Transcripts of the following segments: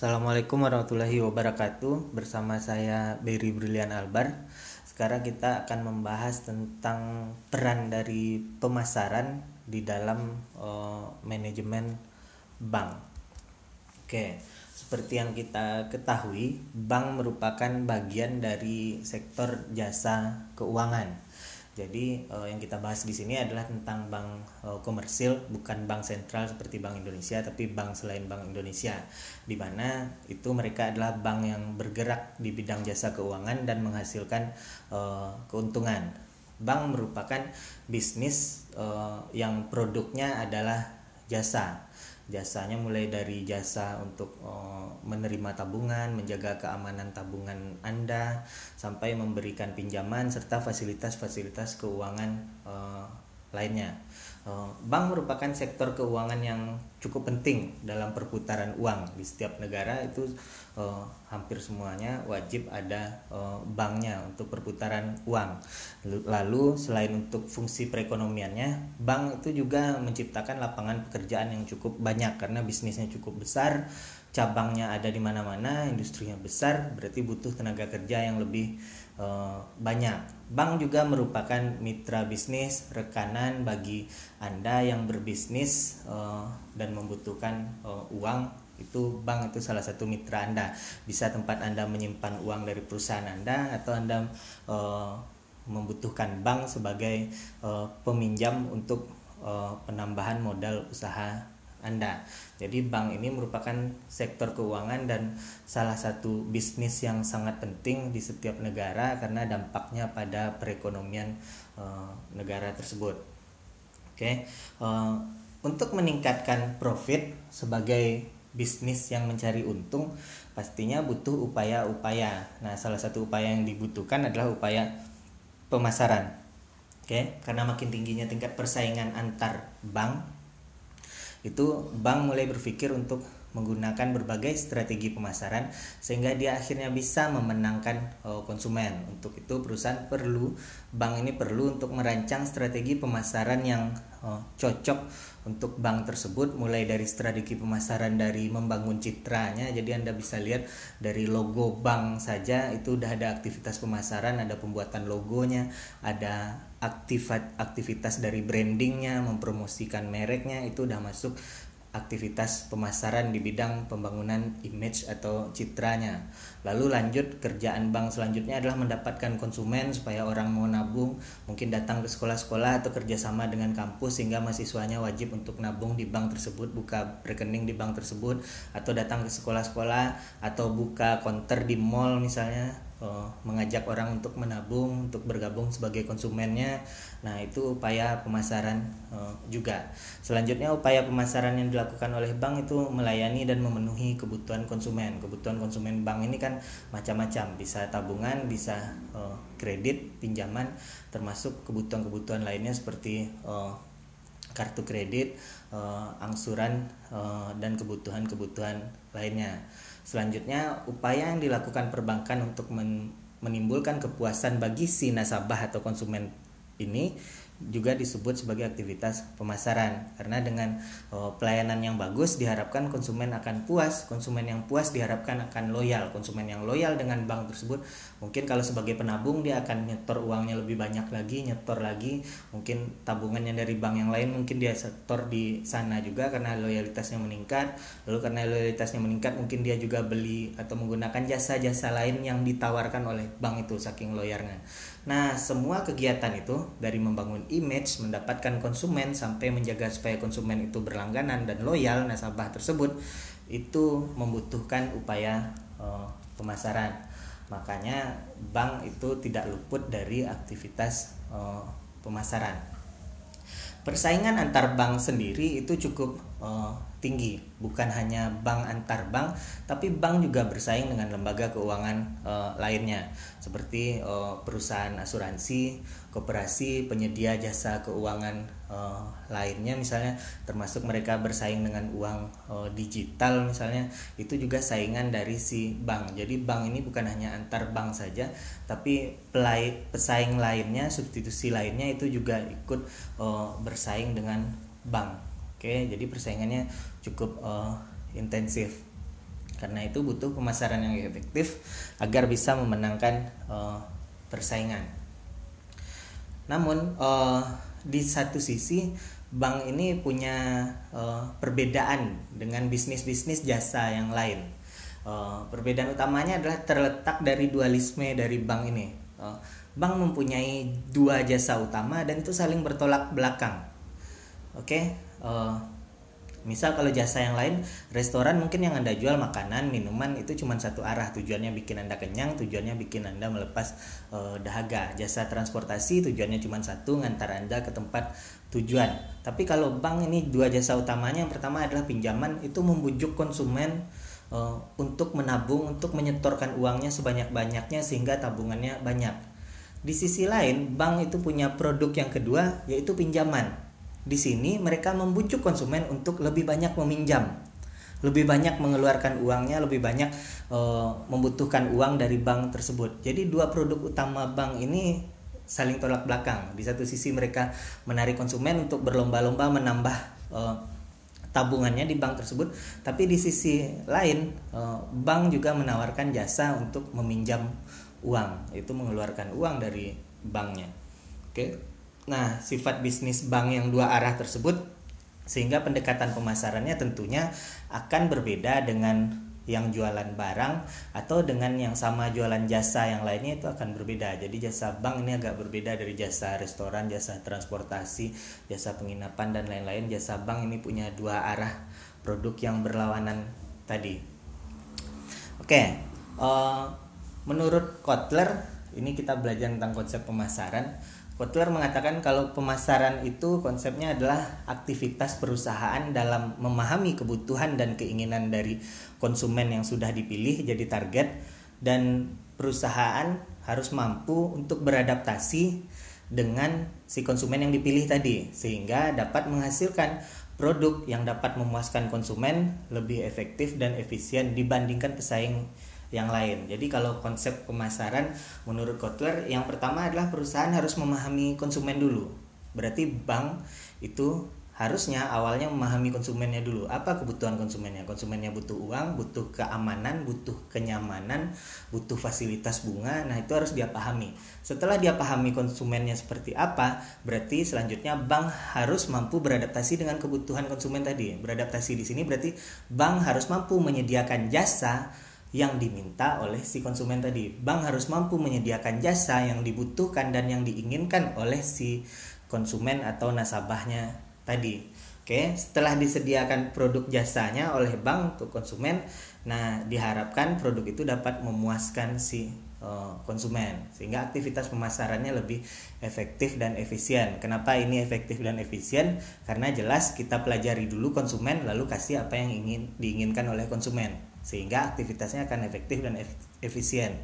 Assalamualaikum warahmatullahi wabarakatuh. Bersama saya Berry Brilian Albar. Sekarang kita akan membahas tentang peran dari pemasaran di dalam uh, manajemen bank. Oke, seperti yang kita ketahui, bank merupakan bagian dari sektor jasa keuangan jadi uh, yang kita bahas di sini adalah tentang bank uh, komersil, bukan bank sentral seperti Bank Indonesia, tapi bank selain Bank Indonesia, di mana itu mereka adalah bank yang bergerak di bidang jasa keuangan dan menghasilkan uh, keuntungan. Bank merupakan bisnis uh, yang produknya adalah jasa jasanya mulai dari jasa untuk uh, menerima tabungan, menjaga keamanan tabungan Anda, sampai memberikan pinjaman serta fasilitas-fasilitas keuangan uh, lainnya. Uh, bank merupakan sektor keuangan yang cukup penting dalam perputaran uang di setiap negara itu uh, hampir semuanya wajib ada uh, banknya untuk perputaran uang. Lalu selain untuk fungsi perekonomiannya, bank itu juga menciptakan lapangan pekerjaan yang cukup banyak karena bisnisnya cukup besar, cabangnya ada di mana-mana, industrinya besar, berarti butuh tenaga kerja yang lebih uh, banyak Bank juga merupakan mitra bisnis rekanan bagi Anda yang berbisnis uh, dan membutuhkan uh, uang itu bank itu salah satu mitra Anda. Bisa tempat Anda menyimpan uang dari perusahaan Anda atau Anda uh, membutuhkan bank sebagai peminjam untuk penambahan modal usaha anda. Jadi bank ini merupakan sektor keuangan dan salah satu bisnis yang sangat penting di setiap negara karena dampaknya pada perekonomian uh, negara tersebut. Oke, okay. uh, eh, untuk meningkatkan profit sebagai bisnis yang mencari untung pastinya butuh upaya-upaya. Nah, salah satu upaya yang dibutuhkan adalah upaya pemasaran. Oke, okay? karena makin tingginya tingkat persaingan antar bank itu bank mulai berpikir untuk menggunakan berbagai strategi pemasaran sehingga dia akhirnya bisa memenangkan uh, konsumen. Untuk itu perusahaan perlu bank ini perlu untuk merancang strategi pemasaran yang uh, cocok untuk bank tersebut mulai dari strategi pemasaran dari membangun citranya. Jadi Anda bisa lihat dari logo bank saja itu udah ada aktivitas pemasaran, ada pembuatan logonya, ada aktivitas aktivitas dari brandingnya, mempromosikan mereknya itu udah masuk aktivitas pemasaran di bidang pembangunan image atau citranya. Lalu lanjut kerjaan bank selanjutnya adalah mendapatkan konsumen supaya orang mau nabung, mungkin datang ke sekolah-sekolah atau kerjasama dengan kampus sehingga mahasiswanya wajib untuk nabung di bank tersebut, buka rekening di bank tersebut, atau datang ke sekolah-sekolah atau buka konter di mall misalnya uh, mengajak orang untuk menabung, untuk bergabung sebagai konsumennya. Nah, itu upaya pemasaran uh, juga. Selanjutnya upaya pemasaran yang dilakukan oleh bank itu melayani dan memenuhi kebutuhan konsumen. Kebutuhan konsumen bank ini kan macam-macam, bisa tabungan, bisa uh, kredit, pinjaman, termasuk kebutuhan-kebutuhan lainnya seperti uh, kartu kredit, angsuran dan kebutuhan-kebutuhan lainnya. Selanjutnya, upaya yang dilakukan perbankan untuk menimbulkan kepuasan bagi si nasabah atau konsumen ini juga disebut sebagai aktivitas pemasaran. Karena dengan oh, pelayanan yang bagus diharapkan konsumen akan puas konsumen yang puas diharapkan akan loyal. Konsumen yang loyal dengan bank tersebut mungkin kalau sebagai penabung dia akan nyetor uangnya lebih banyak lagi nyetor lagi. Mungkin tabungannya dari bank yang lain mungkin dia setor di sana juga karena loyalitasnya meningkat. Lalu karena loyalitasnya meningkat mungkin dia juga beli atau menggunakan jasa-jasa lain yang ditawarkan oleh bank itu saking loyalnya nah semua kegiatan itu dari membangun image, mendapatkan konsumen sampai menjaga supaya konsumen itu berlangganan dan loyal nasabah tersebut itu membutuhkan upaya uh, pemasaran. Makanya bank itu tidak luput dari aktivitas uh, pemasaran. Persaingan antar bank sendiri itu cukup uh, tinggi, bukan hanya bank antar bank, tapi bank juga bersaing dengan lembaga keuangan uh, lainnya seperti uh, perusahaan asuransi, koperasi, penyedia jasa keuangan uh, lainnya misalnya termasuk mereka bersaing dengan uang uh, digital misalnya itu juga saingan dari si bank. Jadi bank ini bukan hanya antar bank saja, tapi pelai, pesaing lainnya, substitusi lainnya itu juga ikut uh, bersaing dengan bank. Oke, jadi persaingannya cukup uh, intensif. Karena itu butuh pemasaran yang efektif agar bisa memenangkan uh, persaingan. Namun uh, di satu sisi bank ini punya uh, perbedaan dengan bisnis-bisnis jasa yang lain. Uh, perbedaan utamanya adalah terletak dari dualisme dari bank ini. Uh, bank mempunyai dua jasa utama dan itu saling bertolak belakang. Oke, okay? Uh, misal kalau jasa yang lain restoran mungkin yang anda jual makanan minuman itu cuma satu arah. Tujuannya bikin anda kenyang tujuannya bikin anda melepas uh, dahaga. Jasa transportasi tujuannya cuma satu ngantar anda ke tempat tujuan. Tapi kalau bank ini dua jasa utamanya yang pertama adalah pinjaman itu membujuk konsumen uh, untuk menabung untuk menyetorkan uangnya sebanyak banyaknya sehingga tabungannya banyak. Di sisi lain bank itu punya produk yang kedua yaitu pinjaman di sini mereka membujuk konsumen untuk lebih banyak meminjam, lebih banyak mengeluarkan uangnya, lebih banyak uh, membutuhkan uang dari bank tersebut. Jadi dua produk utama bank ini saling tolak belakang. Di satu sisi mereka menarik konsumen untuk berlomba-lomba menambah uh, tabungannya di bank tersebut, tapi di sisi lain uh, bank juga menawarkan jasa untuk meminjam uang, itu mengeluarkan uang dari banknya. Oke. Okay? Nah, sifat bisnis bank yang dua arah tersebut sehingga pendekatan pemasarannya tentunya akan berbeda dengan yang jualan barang atau dengan yang sama jualan jasa yang lainnya itu akan berbeda. Jadi jasa bank ini agak berbeda dari jasa restoran, jasa transportasi, jasa penginapan dan lain-lain. Jasa bank ini punya dua arah produk yang berlawanan tadi. Oke, uh, menurut Kotler ini kita belajar tentang konsep pemasaran Kotler mengatakan kalau pemasaran itu konsepnya adalah aktivitas perusahaan dalam memahami kebutuhan dan keinginan dari konsumen yang sudah dipilih jadi target dan perusahaan harus mampu untuk beradaptasi dengan si konsumen yang dipilih tadi sehingga dapat menghasilkan produk yang dapat memuaskan konsumen lebih efektif dan efisien dibandingkan pesaing yang lain. Jadi kalau konsep pemasaran menurut Kotler yang pertama adalah perusahaan harus memahami konsumen dulu. Berarti bank itu harusnya awalnya memahami konsumennya dulu. Apa kebutuhan konsumennya? Konsumennya butuh uang, butuh keamanan, butuh kenyamanan, butuh fasilitas bunga. Nah, itu harus dia pahami. Setelah dia pahami konsumennya seperti apa, berarti selanjutnya bank harus mampu beradaptasi dengan kebutuhan konsumen tadi. Beradaptasi di sini berarti bank harus mampu menyediakan jasa yang diminta oleh si konsumen tadi. Bank harus mampu menyediakan jasa yang dibutuhkan dan yang diinginkan oleh si konsumen atau nasabahnya tadi. Oke, setelah disediakan produk jasanya oleh bank untuk konsumen, nah diharapkan produk itu dapat memuaskan si uh, konsumen sehingga aktivitas pemasarannya lebih efektif dan efisien. Kenapa ini efektif dan efisien? Karena jelas kita pelajari dulu konsumen lalu kasih apa yang ingin diinginkan oleh konsumen sehingga aktivitasnya akan efektif dan efisien.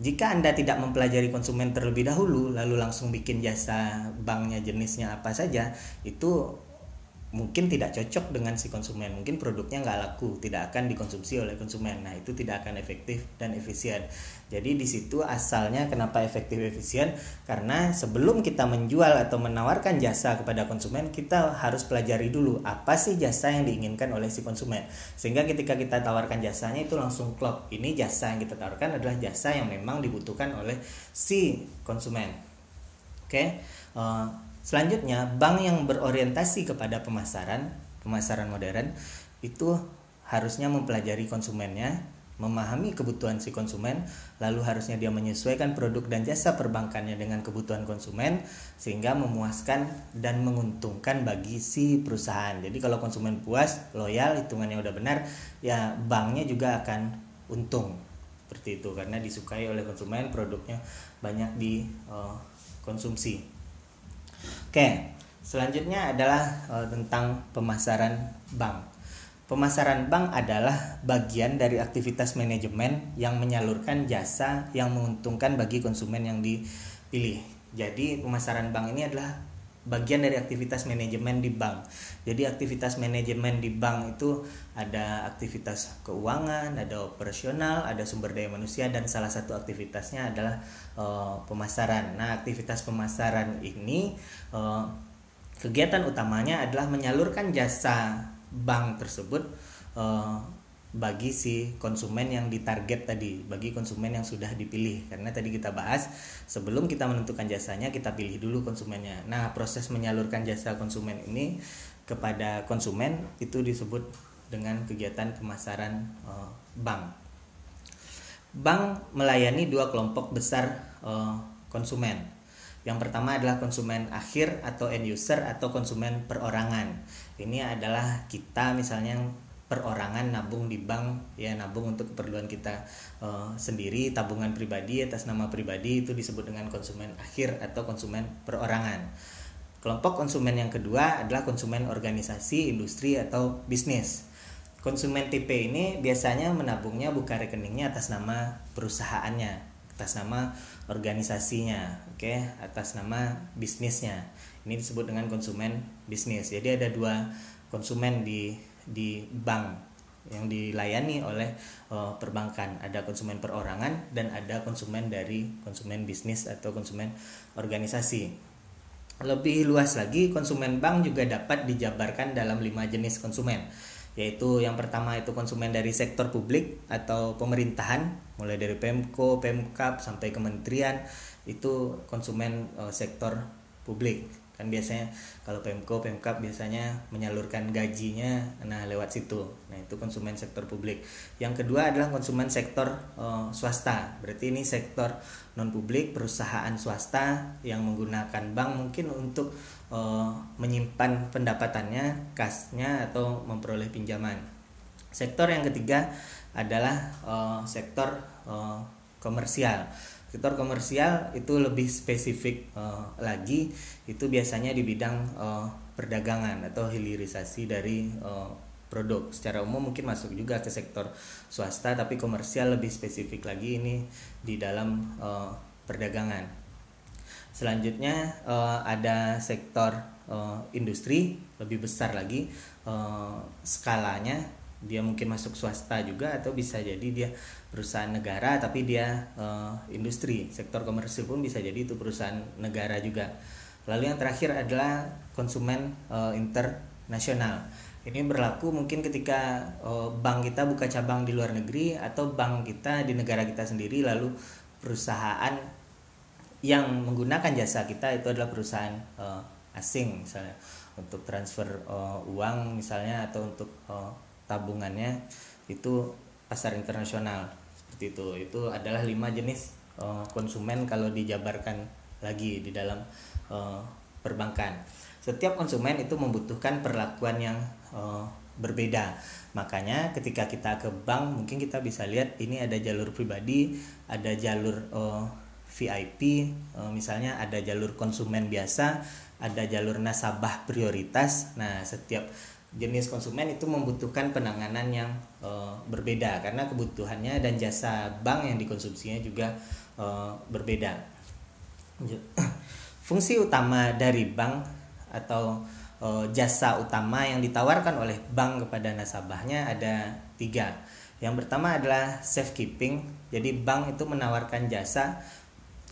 Jika Anda tidak mempelajari konsumen terlebih dahulu, lalu langsung bikin jasa banknya jenisnya apa saja, itu mungkin tidak cocok dengan si konsumen. Mungkin produknya nggak laku tidak akan dikonsumsi oleh konsumen. Nah itu tidak akan efektif dan efisien. Jadi di situ asalnya kenapa efektif efisien? Karena sebelum kita menjual atau menawarkan jasa kepada konsumen kita harus pelajari dulu apa sih jasa yang diinginkan oleh si konsumen. Sehingga ketika kita tawarkan jasanya itu langsung klop. Ini jasa yang kita tawarkan adalah jasa yang memang dibutuhkan oleh si konsumen. Oke? Okay? eh, Selanjutnya, bank yang berorientasi kepada pemasaran, pemasaran modern itu harusnya mempelajari konsumennya, memahami kebutuhan si konsumen, lalu harusnya dia menyesuaikan produk dan jasa perbankannya dengan kebutuhan konsumen sehingga memuaskan dan menguntungkan bagi si perusahaan. Jadi kalau konsumen puas, loyal, hitungannya udah benar, ya banknya juga akan untung seperti itu karena disukai oleh konsumen, produknya banyak dikonsumsi. Uh, Oke, selanjutnya adalah uh, tentang pemasaran bank. Pemasaran bank adalah bagian dari aktivitas manajemen yang menyalurkan jasa yang menguntungkan bagi konsumen yang dipilih. Jadi, pemasaran bank ini adalah bagian dari aktivitas manajemen di bank. Jadi aktivitas manajemen di bank itu ada aktivitas keuangan, ada operasional, ada sumber daya manusia dan salah satu aktivitasnya adalah uh, pemasaran. Nah, aktivitas pemasaran ini uh, kegiatan utamanya adalah menyalurkan jasa bank tersebut uh, bagi si konsumen yang ditarget tadi, bagi konsumen yang sudah dipilih. Karena tadi kita bahas sebelum kita menentukan jasanya kita pilih dulu konsumennya. Nah, proses menyalurkan jasa konsumen ini kepada konsumen itu disebut dengan kegiatan pemasaran uh, bank. Bank melayani dua kelompok besar uh, konsumen. Yang pertama adalah konsumen akhir atau end user atau konsumen perorangan. Ini adalah kita misalnya perorangan nabung di bank ya nabung untuk keperluan kita uh, sendiri tabungan pribadi atas nama pribadi itu disebut dengan konsumen akhir atau konsumen perorangan. Kelompok konsumen yang kedua adalah konsumen organisasi industri atau bisnis. Konsumen tipe ini biasanya menabungnya buka rekeningnya atas nama perusahaannya atas nama organisasinya oke okay? atas nama bisnisnya. Ini disebut dengan konsumen bisnis. Jadi ada dua konsumen di di bank yang dilayani oleh uh, perbankan. Ada konsumen perorangan dan ada konsumen dari konsumen bisnis atau konsumen organisasi. Lebih luas lagi konsumen bank juga dapat dijabarkan dalam lima jenis konsumen. Yaitu yang pertama itu konsumen dari sektor publik atau pemerintahan mulai dari Pemko, Pemkap sampai kementerian itu konsumen uh, sektor publik kan biasanya kalau Pemko Pemkap biasanya menyalurkan gajinya nah lewat situ. Nah itu konsumen sektor publik. Yang kedua adalah konsumen sektor uh, swasta. Berarti ini sektor non publik perusahaan swasta yang menggunakan bank mungkin untuk uh, menyimpan pendapatannya kasnya atau memperoleh pinjaman. Sektor yang ketiga adalah uh, sektor uh, komersial sektor komersial itu lebih spesifik uh, lagi itu biasanya di bidang uh, perdagangan atau hilirisasi dari uh, produk. Secara umum mungkin masuk juga ke sektor swasta tapi komersial lebih spesifik lagi ini di dalam uh, perdagangan. Selanjutnya uh, ada sektor uh, industri lebih besar lagi uh, skalanya dia mungkin masuk swasta juga atau bisa jadi dia perusahaan negara tapi dia uh, industri. Sektor komersil pun bisa jadi itu perusahaan negara juga. Lalu yang terakhir adalah konsumen uh, internasional. Ini berlaku mungkin ketika uh, bank kita buka cabang di luar negeri atau bank kita di negara kita sendiri lalu perusahaan yang menggunakan jasa kita itu adalah perusahaan uh, asing misalnya. Untuk transfer uh, uang misalnya atau untuk uh, tabungannya itu pasar internasional. Seperti itu. Itu adalah lima jenis uh, konsumen kalau dijabarkan lagi di dalam uh, perbankan. Setiap konsumen itu membutuhkan perlakuan yang uh, berbeda. Makanya ketika kita ke bank mungkin kita bisa lihat ini ada jalur pribadi ada jalur uh, VIP misalnya ada jalur konsumen biasa ada jalur nasabah prioritas. Nah setiap jenis konsumen itu membutuhkan penanganan yang uh, berbeda karena kebutuhannya dan jasa bank yang dikonsumsinya juga uh, berbeda. Fungsi utama dari bank atau uh, jasa utama yang ditawarkan oleh bank kepada nasabahnya ada tiga. Yang pertama adalah safekeeping. Jadi bank itu menawarkan jasa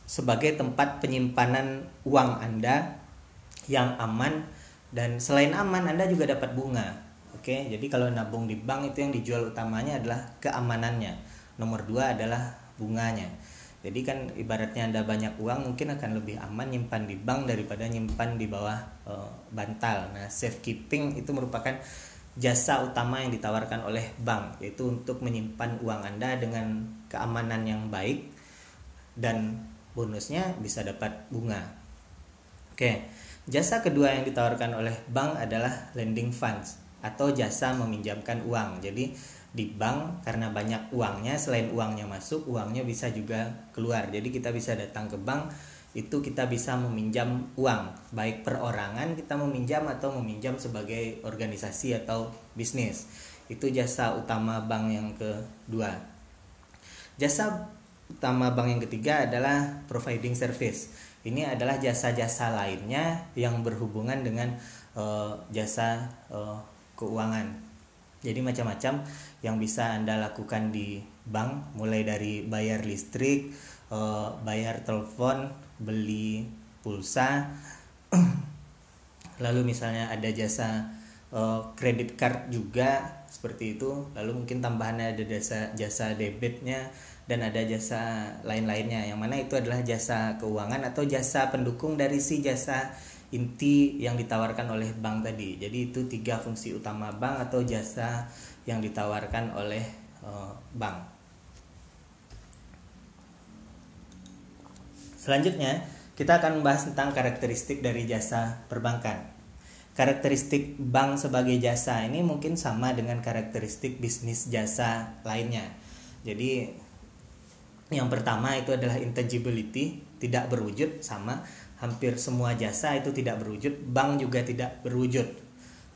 sebagai tempat penyimpanan uang Anda yang aman dan selain aman anda juga dapat bunga. Oke jadi kalau nabung di bank itu yang dijual utamanya adalah keamanannya. Nomor dua adalah bunganya. Jadi kan ibaratnya anda banyak uang mungkin akan lebih aman nyimpan di bank daripada nyimpan di bawah e, bantal. Nah safekeeping itu merupakan jasa utama yang ditawarkan oleh bank yaitu untuk menyimpan uang anda dengan keamanan yang baik dan bonusnya bisa dapat bunga. Oke Jasa kedua yang ditawarkan oleh bank adalah lending funds atau jasa meminjamkan uang. Jadi di bank karena banyak uangnya, selain uangnya masuk, uangnya bisa juga keluar. Jadi kita bisa datang ke bank itu kita bisa meminjam uang, baik perorangan kita meminjam atau meminjam sebagai organisasi atau bisnis. Itu jasa utama bank yang kedua. Jasa utama bank yang ketiga adalah providing service ini adalah jasa-jasa lainnya yang berhubungan dengan uh, jasa uh, keuangan. Jadi macam-macam yang bisa Anda lakukan di bank mulai dari bayar listrik, uh, bayar telepon, beli pulsa. Lalu misalnya ada jasa uh, credit card juga seperti itu lalu mungkin tambahannya ada jasa jasa debitnya dan ada jasa lain-lainnya yang mana itu adalah jasa keuangan atau jasa pendukung dari si jasa inti yang ditawarkan oleh bank tadi. Jadi itu tiga fungsi utama bank atau jasa yang ditawarkan oleh uh, bank. Selanjutnya kita akan membahas tentang karakteristik dari jasa perbankan. Karakteristik bank sebagai jasa ini mungkin sama dengan karakteristik bisnis jasa lainnya. Jadi yang pertama itu adalah intangibility, tidak berwujud sama hampir semua jasa itu tidak berwujud, bank juga tidak berwujud.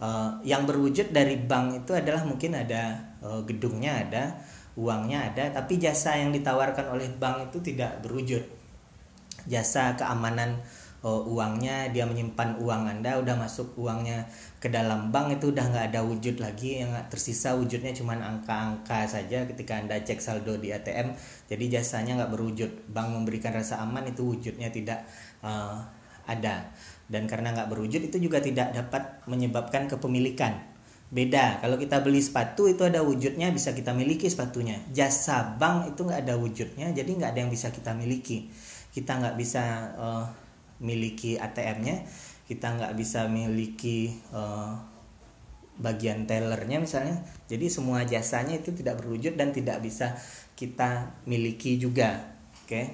Uh, yang berwujud dari bank itu adalah mungkin ada uh, gedungnya ada, uangnya ada, tapi jasa yang ditawarkan oleh bank itu tidak berwujud. Jasa keamanan oh, uangnya dia menyimpan uang anda udah masuk uangnya ke dalam bank itu udah nggak ada wujud lagi yang tersisa wujudnya cuma angka-angka saja. Ketika anda cek saldo di ATM jadi jasanya nggak berwujud. Bank memberikan rasa aman itu wujudnya tidak uh, ada. Dan karena nggak berwujud itu juga tidak dapat menyebabkan kepemilikan. Beda kalau kita beli sepatu itu ada wujudnya bisa kita miliki sepatunya. Jasa bank itu nggak ada wujudnya jadi nggak ada yang bisa kita miliki. Kita nggak bisa uh, miliki ATM-nya kita nggak bisa miliki uh, bagian tellernya misalnya. Jadi semua jasanya itu tidak berwujud dan tidak bisa kita miliki juga oke? Okay?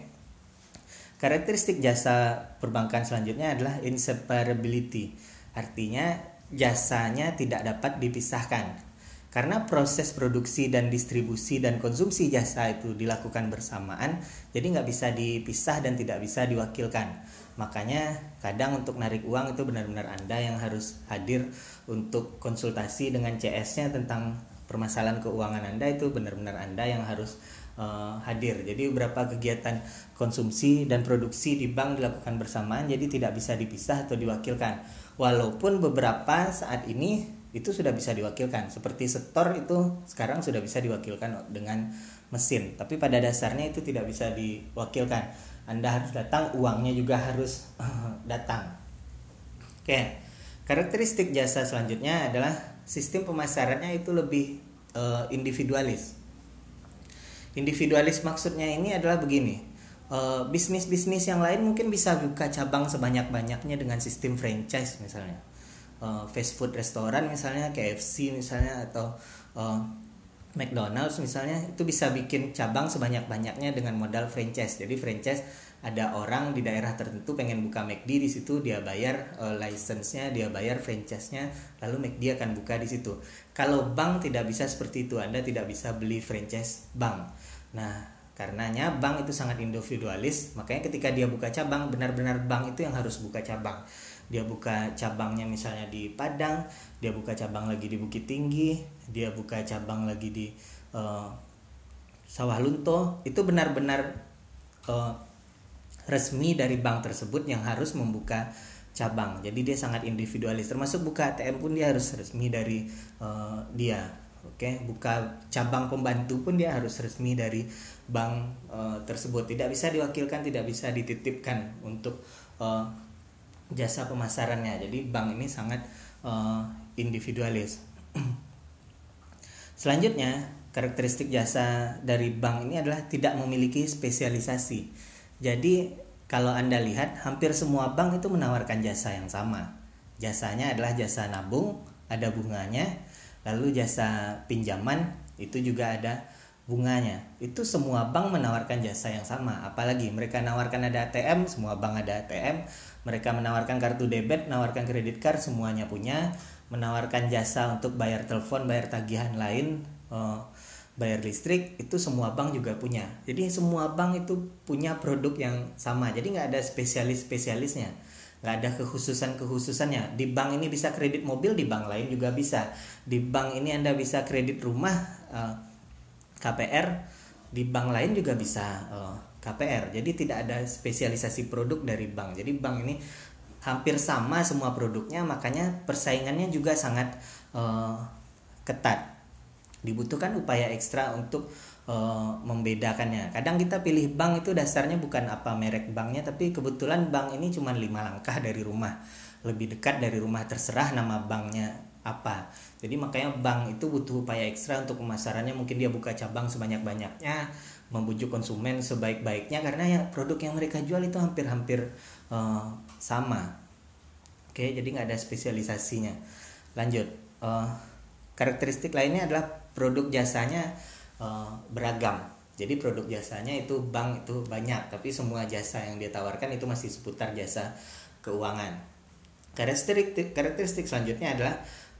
karakteristik jasa perbankan selanjutnya adalah inseparability. Artinya jasanya tidak dapat dipisahkan. Karena proses produksi dan distribusi dan konsumsi jasa itu dilakukan bersamaan jadi nggak bisa dipisah dan tidak bisa diwakilkan makanya kadang untuk narik uang itu benar-benar anda yang harus hadir untuk konsultasi dengan CS-nya tentang permasalahan keuangan anda itu benar-benar anda yang harus uh, hadir. Jadi beberapa kegiatan konsumsi dan produksi di bank dilakukan bersamaan jadi tidak bisa dipisah atau diwakilkan. Walaupun beberapa saat ini itu sudah bisa diwakilkan seperti setor itu sekarang sudah bisa diwakilkan dengan mesin. Tapi pada dasarnya itu tidak bisa diwakilkan anda harus datang uangnya juga harus datang. Oke. Karakteristik jasa selanjutnya adalah sistem pemasarannya itu lebih uh, individualis. Individualis maksudnya ini adalah begini uh, bisnis-bisnis yang lain mungkin bisa buka cabang sebanyak-banyaknya dengan sistem franchise misalnya. Uh, fast food restoran misalnya KFC misalnya atau uh, McDonald's misalnya itu bisa bikin cabang sebanyak-banyaknya dengan modal franchise. Jadi franchise ada orang di daerah tertentu pengen buka McD di situ dia bayar uh, license-nya, dia bayar franchise-nya, lalu McD akan buka di situ. Kalau bank tidak bisa seperti itu, Anda tidak bisa beli franchise bank. Nah, karenanya bank itu sangat individualis, makanya ketika dia buka cabang, benar-benar bank itu yang harus buka cabang dia buka cabangnya misalnya di Padang dia buka cabang lagi di Bukit Tinggi dia buka cabang lagi di uh, Sawah Lunto. Itu benar-benar uh, resmi dari bank tersebut yang harus membuka cabang. Jadi dia sangat individualis. Termasuk buka ATM pun dia harus resmi dari uh, dia. Oke okay? buka cabang pembantu pun dia harus resmi dari bank uh, tersebut. Tidak bisa diwakilkan tidak bisa dititipkan untuk uh, jasa pemasarannya. Jadi bank ini sangat uh, individualis. Selanjutnya, karakteristik jasa dari bank ini adalah tidak memiliki spesialisasi. Jadi, kalau Anda lihat, hampir semua bank itu menawarkan jasa yang sama. Jasanya adalah jasa nabung, ada bunganya, lalu jasa pinjaman itu juga ada bunganya. Itu semua bank menawarkan jasa yang sama. Apalagi mereka nawarkan ada ATM, semua bank ada ATM, mereka menawarkan kartu debit, menawarkan kredit card, semuanya punya. Menawarkan jasa untuk bayar telepon, bayar tagihan lain, uh, bayar listrik, itu semua bank juga punya. Jadi semua bank itu punya produk yang sama. Jadi nggak ada spesialis-spesialisnya nggak ada kekhususan-kekhususannya. Di bank ini bisa kredit mobil, di bank lain juga bisa. Di bank ini Anda bisa kredit rumah uh, KPR, di bank lain juga bisa uh, KPR. Jadi tidak ada spesialisasi produk dari bank. Jadi bank ini hampir sama semua produknya, makanya persaingannya juga sangat uh, ketat. Dibutuhkan upaya ekstra untuk uh, membedakannya. Kadang kita pilih bank itu dasarnya bukan apa merek banknya, tapi kebetulan bank ini cuma lima langkah dari rumah, lebih dekat dari rumah terserah nama banknya apa. Jadi makanya bank itu butuh upaya ekstra untuk pemasarannya. Mungkin dia buka cabang sebanyak-banyaknya, membujuk konsumen sebaik-baiknya karena ya produk yang mereka jual itu hampir-hampir uh, sama. Oke, jadi nggak ada spesialisasinya. Lanjut, uh, karakteristik lainnya adalah produk jasanya uh, beragam. Jadi produk jasanya itu bank itu banyak, tapi semua jasa yang dia tawarkan itu masih seputar jasa keuangan. Karakteristik karakteristik selanjutnya adalah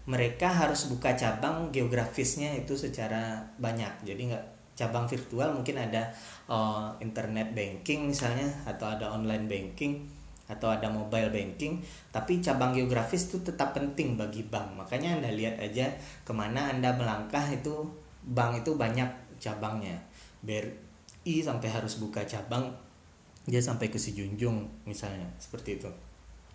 mereka harus buka cabang geografisnya itu secara banyak. Jadi nggak cabang virtual mungkin ada uh, internet banking misalnya atau ada online banking atau ada mobile banking. Tapi cabang geografis itu tetap penting bagi bank. Makanya anda lihat aja ke mana anda melangkah itu bank itu banyak cabangnya. BRI sampai harus buka cabang dia sampai ke Sijunjung misalnya seperti itu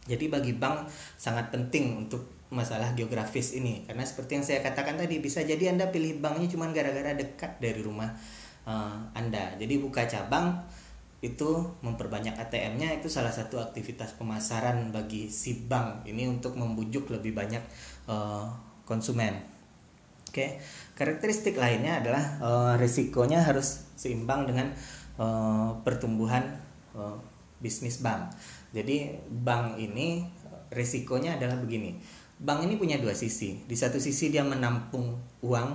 jadi bagi bank sangat penting untuk masalah geografis ini karena seperti yang saya katakan tadi bisa jadi anda pilih banknya cuma gara-gara dekat dari rumah uh, anda jadi buka cabang itu memperbanyak ATM-nya itu salah satu aktivitas pemasaran bagi si bank ini untuk membujuk lebih banyak uh, konsumen. Oke, karakteristik lainnya adalah uh, risikonya harus seimbang dengan uh, pertumbuhan uh, bisnis bank. Jadi bank ini risikonya adalah begini. Bank ini punya dua sisi. Di satu sisi dia menampung uang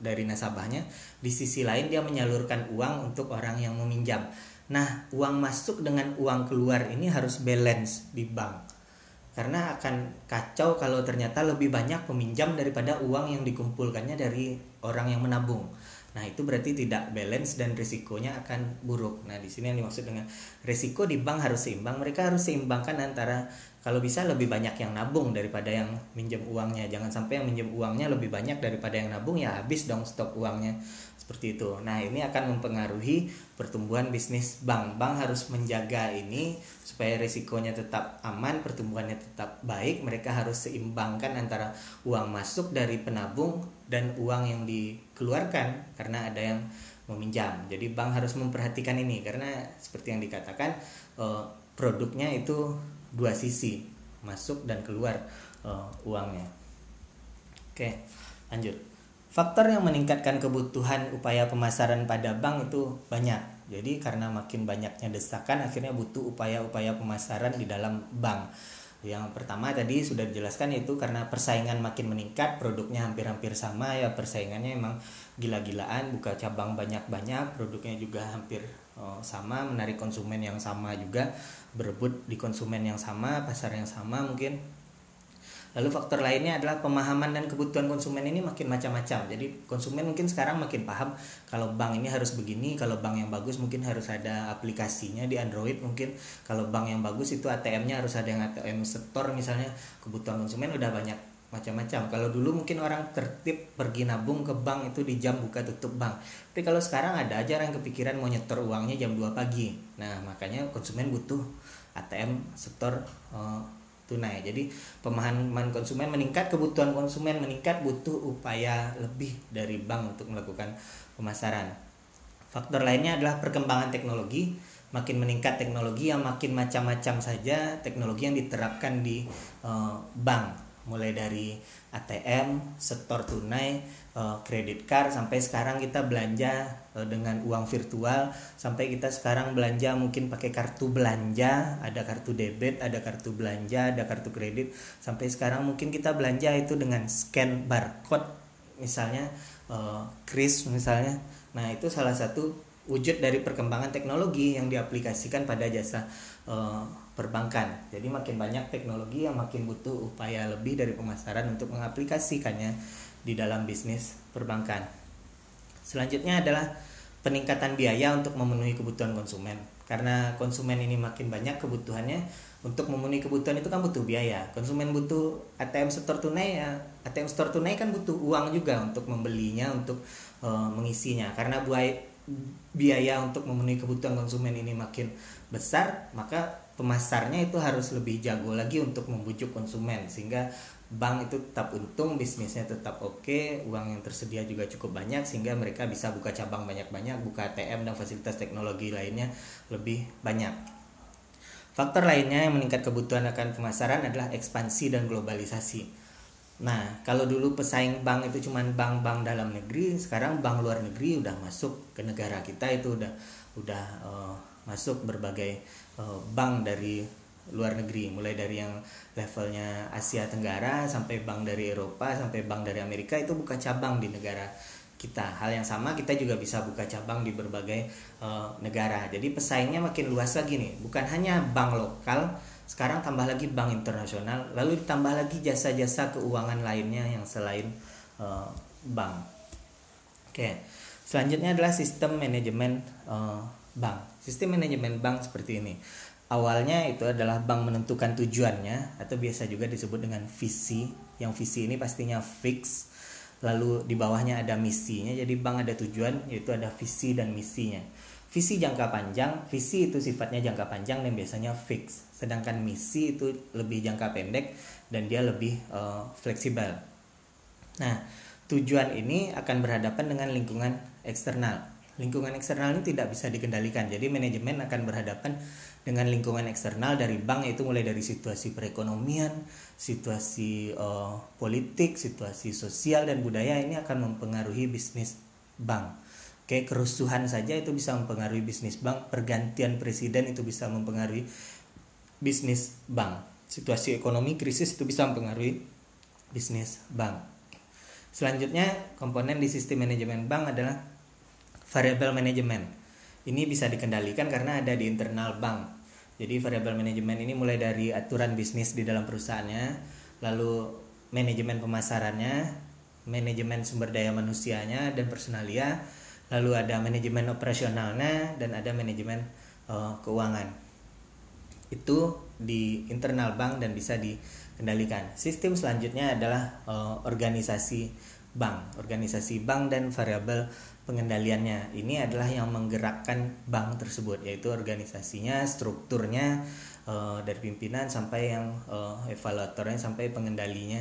dari nasabahnya, di sisi lain dia menyalurkan uang untuk orang yang meminjam. Nah, uang masuk dengan uang keluar ini harus balance di bank. Karena akan kacau kalau ternyata lebih banyak peminjam daripada uang yang dikumpulkannya dari orang yang menabung. Nah, itu berarti tidak balance dan risikonya akan buruk. Nah, di sini yang dimaksud dengan risiko di bank harus seimbang. Mereka harus seimbangkan antara kalau bisa lebih banyak yang nabung daripada yang minjem uangnya. Jangan sampai yang minjem uangnya lebih banyak daripada yang nabung ya habis dong stok uangnya seperti itu. Nah, ini akan mempengaruhi pertumbuhan bisnis bank. Bank harus menjaga ini supaya risikonya tetap aman, pertumbuhannya tetap baik. Mereka harus seimbangkan antara uang masuk dari penabung dan uang yang dikeluarkan karena ada yang meminjam. Jadi bank harus memperhatikan ini karena seperti yang dikatakan eh, produknya itu dua sisi, masuk dan keluar eh, uangnya. Oke, lanjut. Faktor yang meningkatkan kebutuhan upaya pemasaran pada bank itu banyak. Jadi karena makin banyaknya desakan akhirnya butuh upaya-upaya pemasaran di dalam bank. Yang pertama tadi sudah dijelaskan itu karena persaingan makin meningkat, produknya hampir-hampir sama ya persaingannya emang gila-gilaan, buka cabang banyak-banyak, produknya juga hampir oh, sama, menarik konsumen yang sama juga, berebut di konsumen yang sama, pasar yang sama mungkin Lalu faktor lainnya adalah pemahaman dan kebutuhan konsumen ini makin macam-macam. Jadi konsumen mungkin sekarang makin paham kalau bank ini harus begini, kalau bank yang bagus mungkin harus ada aplikasinya di Android mungkin. Kalau bank yang bagus itu ATM-nya harus ada yang ATM store misalnya. Kebutuhan konsumen udah banyak macam-macam. Kalau dulu mungkin orang tertib pergi nabung ke bank itu di jam buka tutup bank. Tapi kalau sekarang ada aja orang kepikiran mau nyetor uangnya jam 2 pagi. Nah, makanya konsumen butuh ATM store uh, tunai. Jadi pemahaman konsumen meningkat, kebutuhan konsumen meningkat, butuh upaya lebih dari bank untuk melakukan pemasaran. Faktor lainnya adalah perkembangan teknologi. Makin meningkat teknologi yang makin macam-macam saja teknologi yang diterapkan di uh, bank mulai dari ATM, setor tunai, kredit uh, card. Sampai sekarang kita belanja uh, dengan uang virtual. Sampai kita sekarang belanja mungkin pakai kartu belanja, ada kartu debit, ada kartu belanja, ada kartu kredit. Sampai sekarang mungkin kita belanja itu dengan scan barcode misalnya uh, kris misalnya. Nah, itu salah satu wujud dari perkembangan teknologi yang diaplikasikan pada jasa uh, perbankan. Jadi makin banyak teknologi yang makin butuh upaya lebih dari pemasaran untuk mengaplikasikannya di dalam bisnis perbankan. Selanjutnya adalah peningkatan biaya untuk memenuhi kebutuhan konsumen. Karena konsumen ini makin banyak kebutuhannya, untuk memenuhi kebutuhan itu kan butuh biaya. Konsumen butuh ATM store tunai ya, ATM store tunai kan butuh uang juga untuk membelinya, untuk uh, mengisinya. Karena buai biaya untuk memenuhi kebutuhan konsumen ini makin besar, maka pemasarnya itu harus lebih jago lagi untuk membujuk konsumen sehingga bank itu tetap untung, bisnisnya tetap oke, okay, uang yang tersedia juga cukup banyak sehingga mereka bisa buka cabang banyak-banyak, buka ATM dan fasilitas teknologi lainnya lebih banyak. Faktor lainnya yang meningkat kebutuhan akan pemasaran adalah ekspansi dan globalisasi. Nah, kalau dulu pesaing bank itu cuma bank-bank dalam negeri, sekarang bank luar negeri udah masuk ke negara kita itu udah udah uh, masuk berbagai uh, bank dari luar negeri, mulai dari yang levelnya Asia Tenggara sampai bank dari Eropa sampai bank dari Amerika itu buka cabang di negara kita. Hal yang sama kita juga bisa buka cabang di berbagai uh, negara. Jadi pesaingnya makin luas lagi nih, bukan hanya bank lokal sekarang tambah lagi bank internasional lalu ditambah lagi jasa-jasa keuangan lainnya yang selain uh, bank oke selanjutnya adalah sistem manajemen uh, bank sistem manajemen bank seperti ini awalnya itu adalah bank menentukan tujuannya atau biasa juga disebut dengan visi yang visi ini pastinya fix lalu di bawahnya ada misinya jadi bank ada tujuan yaitu ada visi dan misinya visi jangka panjang visi itu sifatnya jangka panjang dan biasanya fix sedangkan misi itu lebih jangka pendek dan dia lebih uh, fleksibel. Nah, tujuan ini akan berhadapan dengan lingkungan eksternal. Lingkungan eksternal ini tidak bisa dikendalikan. Jadi manajemen akan berhadapan dengan lingkungan eksternal dari bank itu mulai dari situasi perekonomian, situasi uh, politik, situasi sosial dan budaya ini akan mempengaruhi bisnis bank. Oke, kerusuhan saja itu bisa mempengaruhi bisnis bank, pergantian presiden itu bisa mempengaruhi bisnis bank. Situasi ekonomi krisis itu bisa mempengaruhi bisnis bank. Selanjutnya, komponen di sistem manajemen bank adalah variable manajemen. Ini bisa dikendalikan karena ada di internal bank. Jadi variable manajemen ini mulai dari aturan bisnis di dalam perusahaannya, lalu manajemen pemasarannya, manajemen sumber daya manusianya dan personalia, lalu ada manajemen operasionalnya dan ada manajemen uh, keuangan itu di internal bank dan bisa dikendalikan. Sistem selanjutnya adalah uh, organisasi bank, organisasi bank dan variabel pengendaliannya. Ini adalah yang menggerakkan bank tersebut, yaitu organisasinya, strukturnya uh, dari pimpinan sampai yang uh, evaluatornya sampai pengendalinya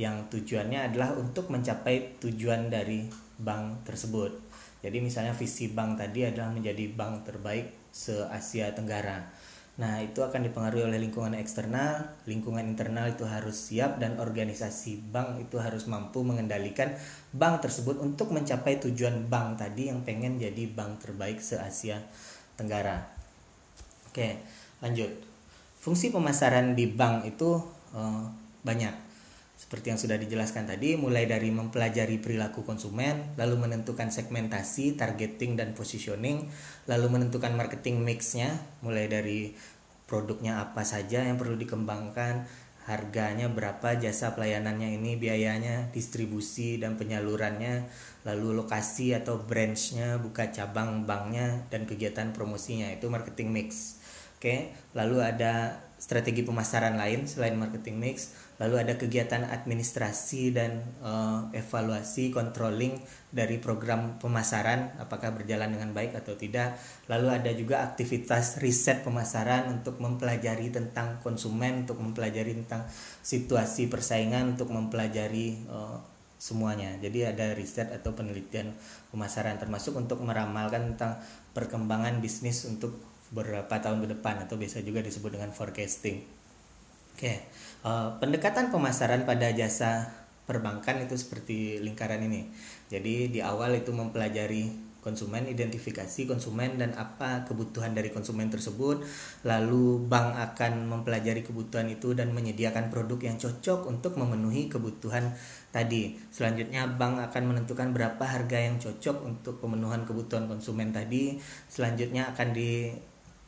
yang tujuannya adalah untuk mencapai tujuan dari bank tersebut. Jadi misalnya visi bank tadi adalah menjadi bank terbaik se-Asia Tenggara Nah, itu akan dipengaruhi oleh lingkungan eksternal, lingkungan internal itu harus siap dan organisasi bank itu harus mampu mengendalikan bank tersebut untuk mencapai tujuan bank tadi yang pengen jadi bank terbaik se-Asia Tenggara. Oke, lanjut. Fungsi pemasaran di bank itu uh, banyak seperti yang sudah dijelaskan tadi, mulai dari mempelajari perilaku konsumen, lalu menentukan segmentasi, targeting, dan positioning, lalu menentukan marketing mixnya, mulai dari produknya apa saja yang perlu dikembangkan, harganya berapa, jasa pelayanannya ini, biayanya, distribusi dan penyalurannya, lalu lokasi atau branchnya, buka cabang banknya, dan kegiatan promosinya, itu marketing mix. Oke, lalu ada strategi pemasaran lain selain marketing mix lalu ada kegiatan administrasi dan uh, evaluasi controlling dari program pemasaran apakah berjalan dengan baik atau tidak. Lalu ada juga aktivitas riset pemasaran untuk mempelajari tentang konsumen untuk mempelajari tentang situasi persaingan untuk mempelajari uh, semuanya. Jadi ada riset atau penelitian pemasaran termasuk untuk meramalkan tentang perkembangan bisnis untuk beberapa tahun ke depan atau biasa juga disebut dengan forecasting. Oke. okay Uh, pendekatan pemasaran pada jasa perbankan itu seperti lingkaran ini. Jadi di awal itu mempelajari konsumen, identifikasi konsumen dan apa kebutuhan dari konsumen tersebut. Lalu bank akan mempelajari kebutuhan itu dan menyediakan produk yang cocok untuk memenuhi kebutuhan tadi. Selanjutnya bank akan menentukan berapa harga yang cocok untuk pemenuhan kebutuhan konsumen tadi. Selanjutnya akan di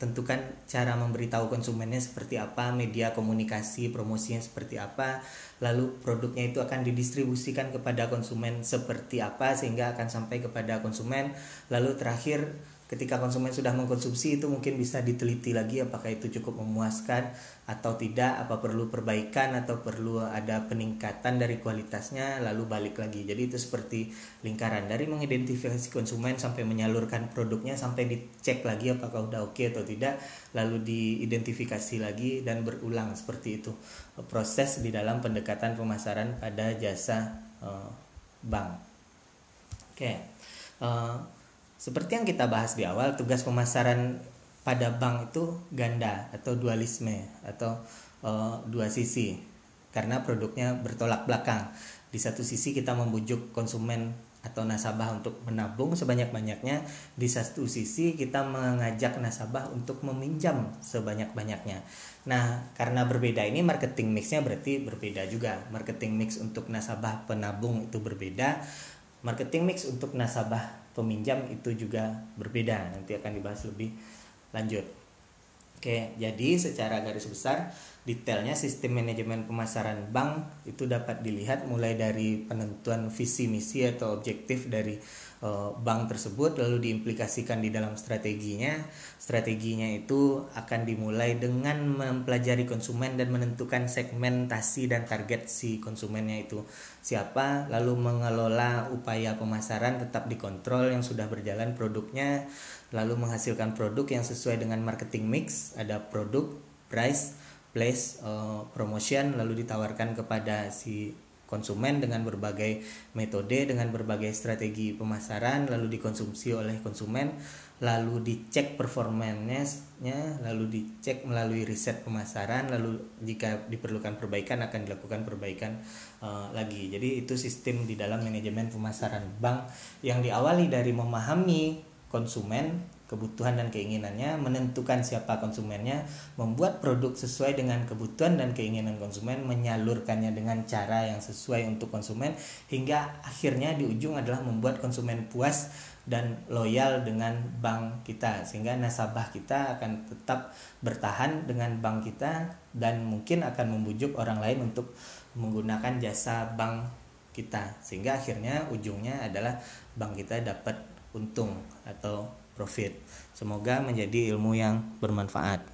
tentukan cara memberitahu konsumennya seperti apa, media komunikasi promosinya seperti apa, lalu produknya itu akan didistribusikan kepada konsumen seperti apa sehingga akan sampai kepada konsumen, lalu terakhir ketika konsumen sudah mengkonsumsi itu mungkin bisa diteliti lagi apakah itu cukup memuaskan atau tidak apa perlu perbaikan atau perlu ada peningkatan dari kualitasnya lalu balik lagi. Jadi itu seperti lingkaran. Dari mengidentifikasi konsumen sampai menyalurkan produknya sampai dicek lagi apakah udah oke okay atau tidak lalu diidentifikasi lagi dan berulang. Seperti itu proses di dalam pendekatan pemasaran pada jasa uh, bank. Oke okay. uh, eh, seperti yang kita bahas di awal, tugas pemasaran pada bank itu ganda atau dualisme atau uh, dua sisi. karena produknya bertolak belakang. Di satu sisi kita membujuk konsumen atau nasabah untuk menabung sebanyak-banyaknya. Di satu sisi kita mengajak nasabah untuk meminjam sebanyak-banyaknya. Nah karena berbeda ini marketing mixnya berarti berbeda juga. Marketing mix untuk nasabah penabung itu berbeda. Marketing mix untuk nasabah peminjam itu juga berbeda. Nanti akan dibahas lebih lanjut. Oke jadi secara garis besar detailnya sistem manajemen pemasaran bank itu dapat dilihat mulai dari penentuan visi misi atau objektif dari bank tersebut lalu diimplikasikan di dalam strateginya strateginya itu akan dimulai dengan mempelajari konsumen dan menentukan segmentasi dan target si konsumennya itu siapa lalu mengelola upaya pemasaran tetap dikontrol yang sudah berjalan produknya lalu menghasilkan produk yang sesuai dengan marketing mix ada produk price place uh, promotion lalu ditawarkan kepada si konsumen dengan berbagai metode dengan berbagai strategi pemasaran lalu dikonsumsi oleh konsumen lalu dicek performanya lalu dicek melalui riset pemasaran lalu jika diperlukan perbaikan akan dilakukan perbaikan uh, lagi. Jadi itu sistem di dalam manajemen pemasaran. Bank yang diawali dari memahami konsumen kebutuhan dan keinginannya, menentukan siapa konsumennya, membuat produk sesuai dengan kebutuhan dan keinginan konsumen, menyalurkannya dengan cara yang sesuai untuk konsumen hingga akhirnya di ujung adalah membuat konsumen puas dan loyal dengan bank kita sehingga nasabah kita akan tetap bertahan dengan bank kita dan mungkin akan membujuk orang lain untuk menggunakan jasa bank kita sehingga akhirnya ujungnya adalah bank kita dapat untung atau profit. Semoga menjadi ilmu yang bermanfaat.